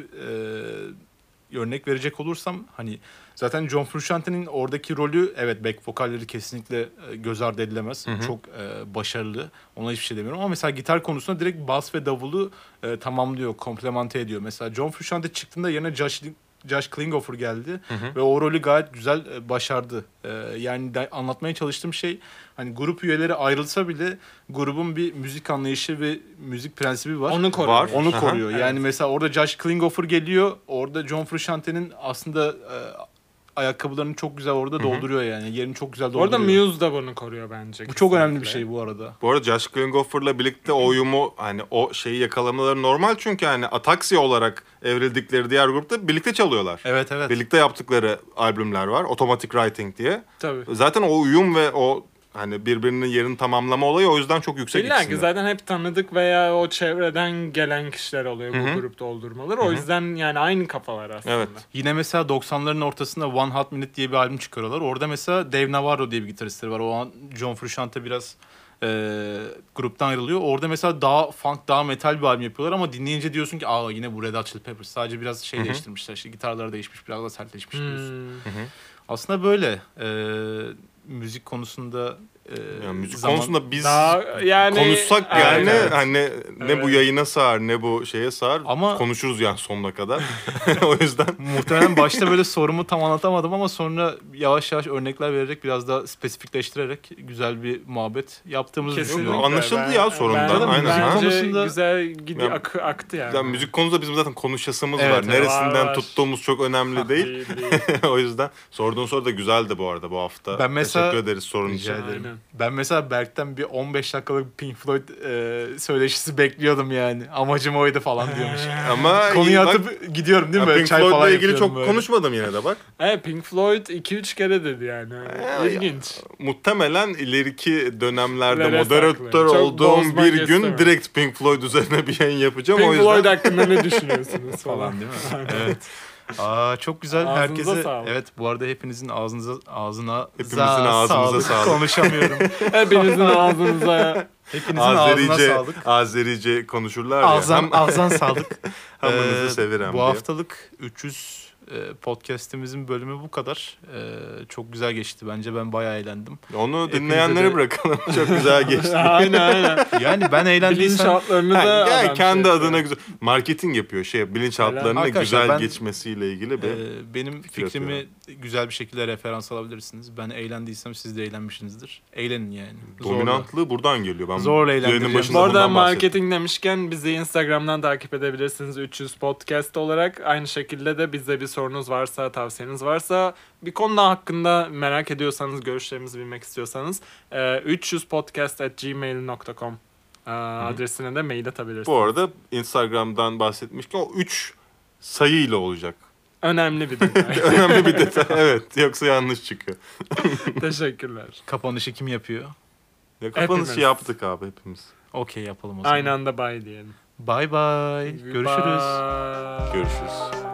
örnek verecek olursam hani zaten John Frusciante'nin oradaki rolü evet back vokalleri kesinlikle e, göz ardı edilemez. Hı hı. Çok e, başarılı. Ona hiçbir şey demiyorum ama mesela gitar konusunda direkt bas ve davulu e, tamamlıyor, komplemente ediyor. Mesela John Frusciante çıktığında yerine Josh Josh Klinghoffer geldi Hı hı. ve o rolü gayet güzel e, başardı. E, yani de, anlatmaya çalıştığım şey hani grup üyeleri ayrılsa bile grubun bir müzik anlayışı ve müzik prensibi var. Onu koruyor. Var. Onu Aha. koruyor. Evet. Yani mesela orada Josh Klinghoffer geliyor. Orada John Frusciante'nin aslında e, ayakkabılarını çok güzel orada Hı hı. dolduruyor yani. Yerini çok güzel dolduruyor. Orada Muse da bunu koruyor bence. Bu çok önemli bir şey bu arada. Bu arada Josh Klinghoffer'la birlikte o uyumu hani o şeyi yakalamaları normal çünkü hani Ataxia olarak evrildikleri diğer grupta birlikte çalıyorlar. Evet evet. Birlikte yaptıkları albümler var. Automatic Writing diye. Tabii. Zaten o uyum ve o hani birbirinin yerini tamamlama olayı o yüzden çok yüksek İlla ki zaten hep tanıdık veya o çevreden gelen kişiler oluyor bu Hı hı. grup doldurmaları. Hı O yüzden yani aynı kafalar aslında. Evet. Yine mesela 90'ların ortasında One Hot Minute diye bir albüm çıkarıyorlar. Orada mesela Dave Navarro diye bir gitaristleri var. O an John Frusciante biraz e, gruptan ayrılıyor. Orada mesela daha funk, daha metal bir albüm yapıyorlar ama dinleyince diyorsun ki aa yine bu Red Hot Chili Peppers. Sadece biraz şey Hı hı. değiştirmişler. İşte gitarları değişmiş, biraz da sertleşmiş diyorsun. Hmm. Aslında böyle. E, müzik konusunda Yani müzik zaman- konusunda biz Daha yani konuşsak yani evet. hani ne bu Evet. yayına sığar ne bu şeye sığar Ama- konuşuruz yani sonuna kadar. [LAUGHS] o yüzden [LAUGHS] Muhtemelen başta böyle sorumu tam anlatamadım ama sonra yavaş yavaş örnekler vererek biraz daha spesifikleştirerek güzel bir muhabbet yaptığımızı Kesinlikle. düşünüyorum. Anlaşıldı ya sorundan, Ben, aynen. Bence Ha? Konusunda- güzel gidi Yani- akı, aktı yani. yani müzik konusunda bizim zaten konuşasımız Evet, var. evet. Neresinden Var, tuttuğumuz çok önemli değil. Değil, değil. [LAUGHS] o yüzden sorduğun soru da güzeldi bu arada bu hafta. Ben mesela- Teşekkür ederiz sorun için. ederim. Aynen. Ben mesela Berk'ten bir 15 dakikalık Pink Floyd e, söyleşisi bekliyordum yani. Amacım oydu falan diyormuş. [LAUGHS] Ama Konuyu iyi, bak- atıp gidiyorum değil mi? Böyle Pink çay falan Floyd'la ilgili yapıyorum çok böyle. konuşmadım yine de bak. [LAUGHS] Evet Pink Floyd 2-3 kere dedi yani. Ee, İlginç. Muhtemelen ileriki dönemlerde Lere moderatör saklı. Olduğum bir gün istemem. direkt Pink Floyd üzerine bir yayın yapacağım. o Pink yüzden Floyd hakkında ne düşünüyorsunuz [LAUGHS] falan. falan değil mi? evet. Aa çok güzel. Ağzınıza Herkese sağlık. evet bu arada hepinizin ağzınıza ağzına Hepimizin ağzımıza sağlık. Konuşamıyorum. [LAUGHS] Hepinizin ağzınıza Hepinizin ağzına Azerice, sağlık. Azerice konuşurlar ya. Ağzan, ağzan sağlık. [LAUGHS] hamınızı Ee, severim Bu diye. haftalık 300 e, podcast'imizin bölümü bu kadar. E, çok güzel geçti bence. Ben bayağı eğlendim. Onu dinleyenlere de- bırakalım. [LAUGHS] Çok güzel geçti. [LAUGHS] aynen aynen. Yani ben eğlendiysem... Bilinçaltlarını da yani adam kendi şey adına güzel marketing yapıyor şey bilinçaltlarının güzel ben- geçmesiyle ilgili bir e, benim fikir fikrimi güzel bir şekilde referans alabilirsiniz. Ben eğlendiysem siz de eğlenmişsinizdir. Eğlenin yani. Zorla. dominantlığı buradan geliyor. Ben Zorla başında Bu arada marketing demişken bizi Instagram'dan takip edebilirsiniz 300 podcast olarak. Aynı şekilde de bize bir sorunuz varsa, tavsiyeniz varsa, bir konu hakkında merak ediyorsanız, görüşlerimizi bilmek istiyorsanız e, 300podcast@gmail.com e, adresine de mail atabilirsiniz. Bu arada Instagram'dan bahsetmişken o 3 sayıyla olacak. Önemli bir [LAUGHS] detay. Önemli bir detay. Evet. Yoksa yanlış çıkıyor. [LAUGHS] [LAUGHS] Teşekkürler. Kapanışı kim yapıyor? Ya kapanışı Hepimiz. yaptık abi hepimiz. Okey yapalım o zaman. Aynı anda bye diyelim. Bye bye. Görüşürüz. Bye. Görüşürüz.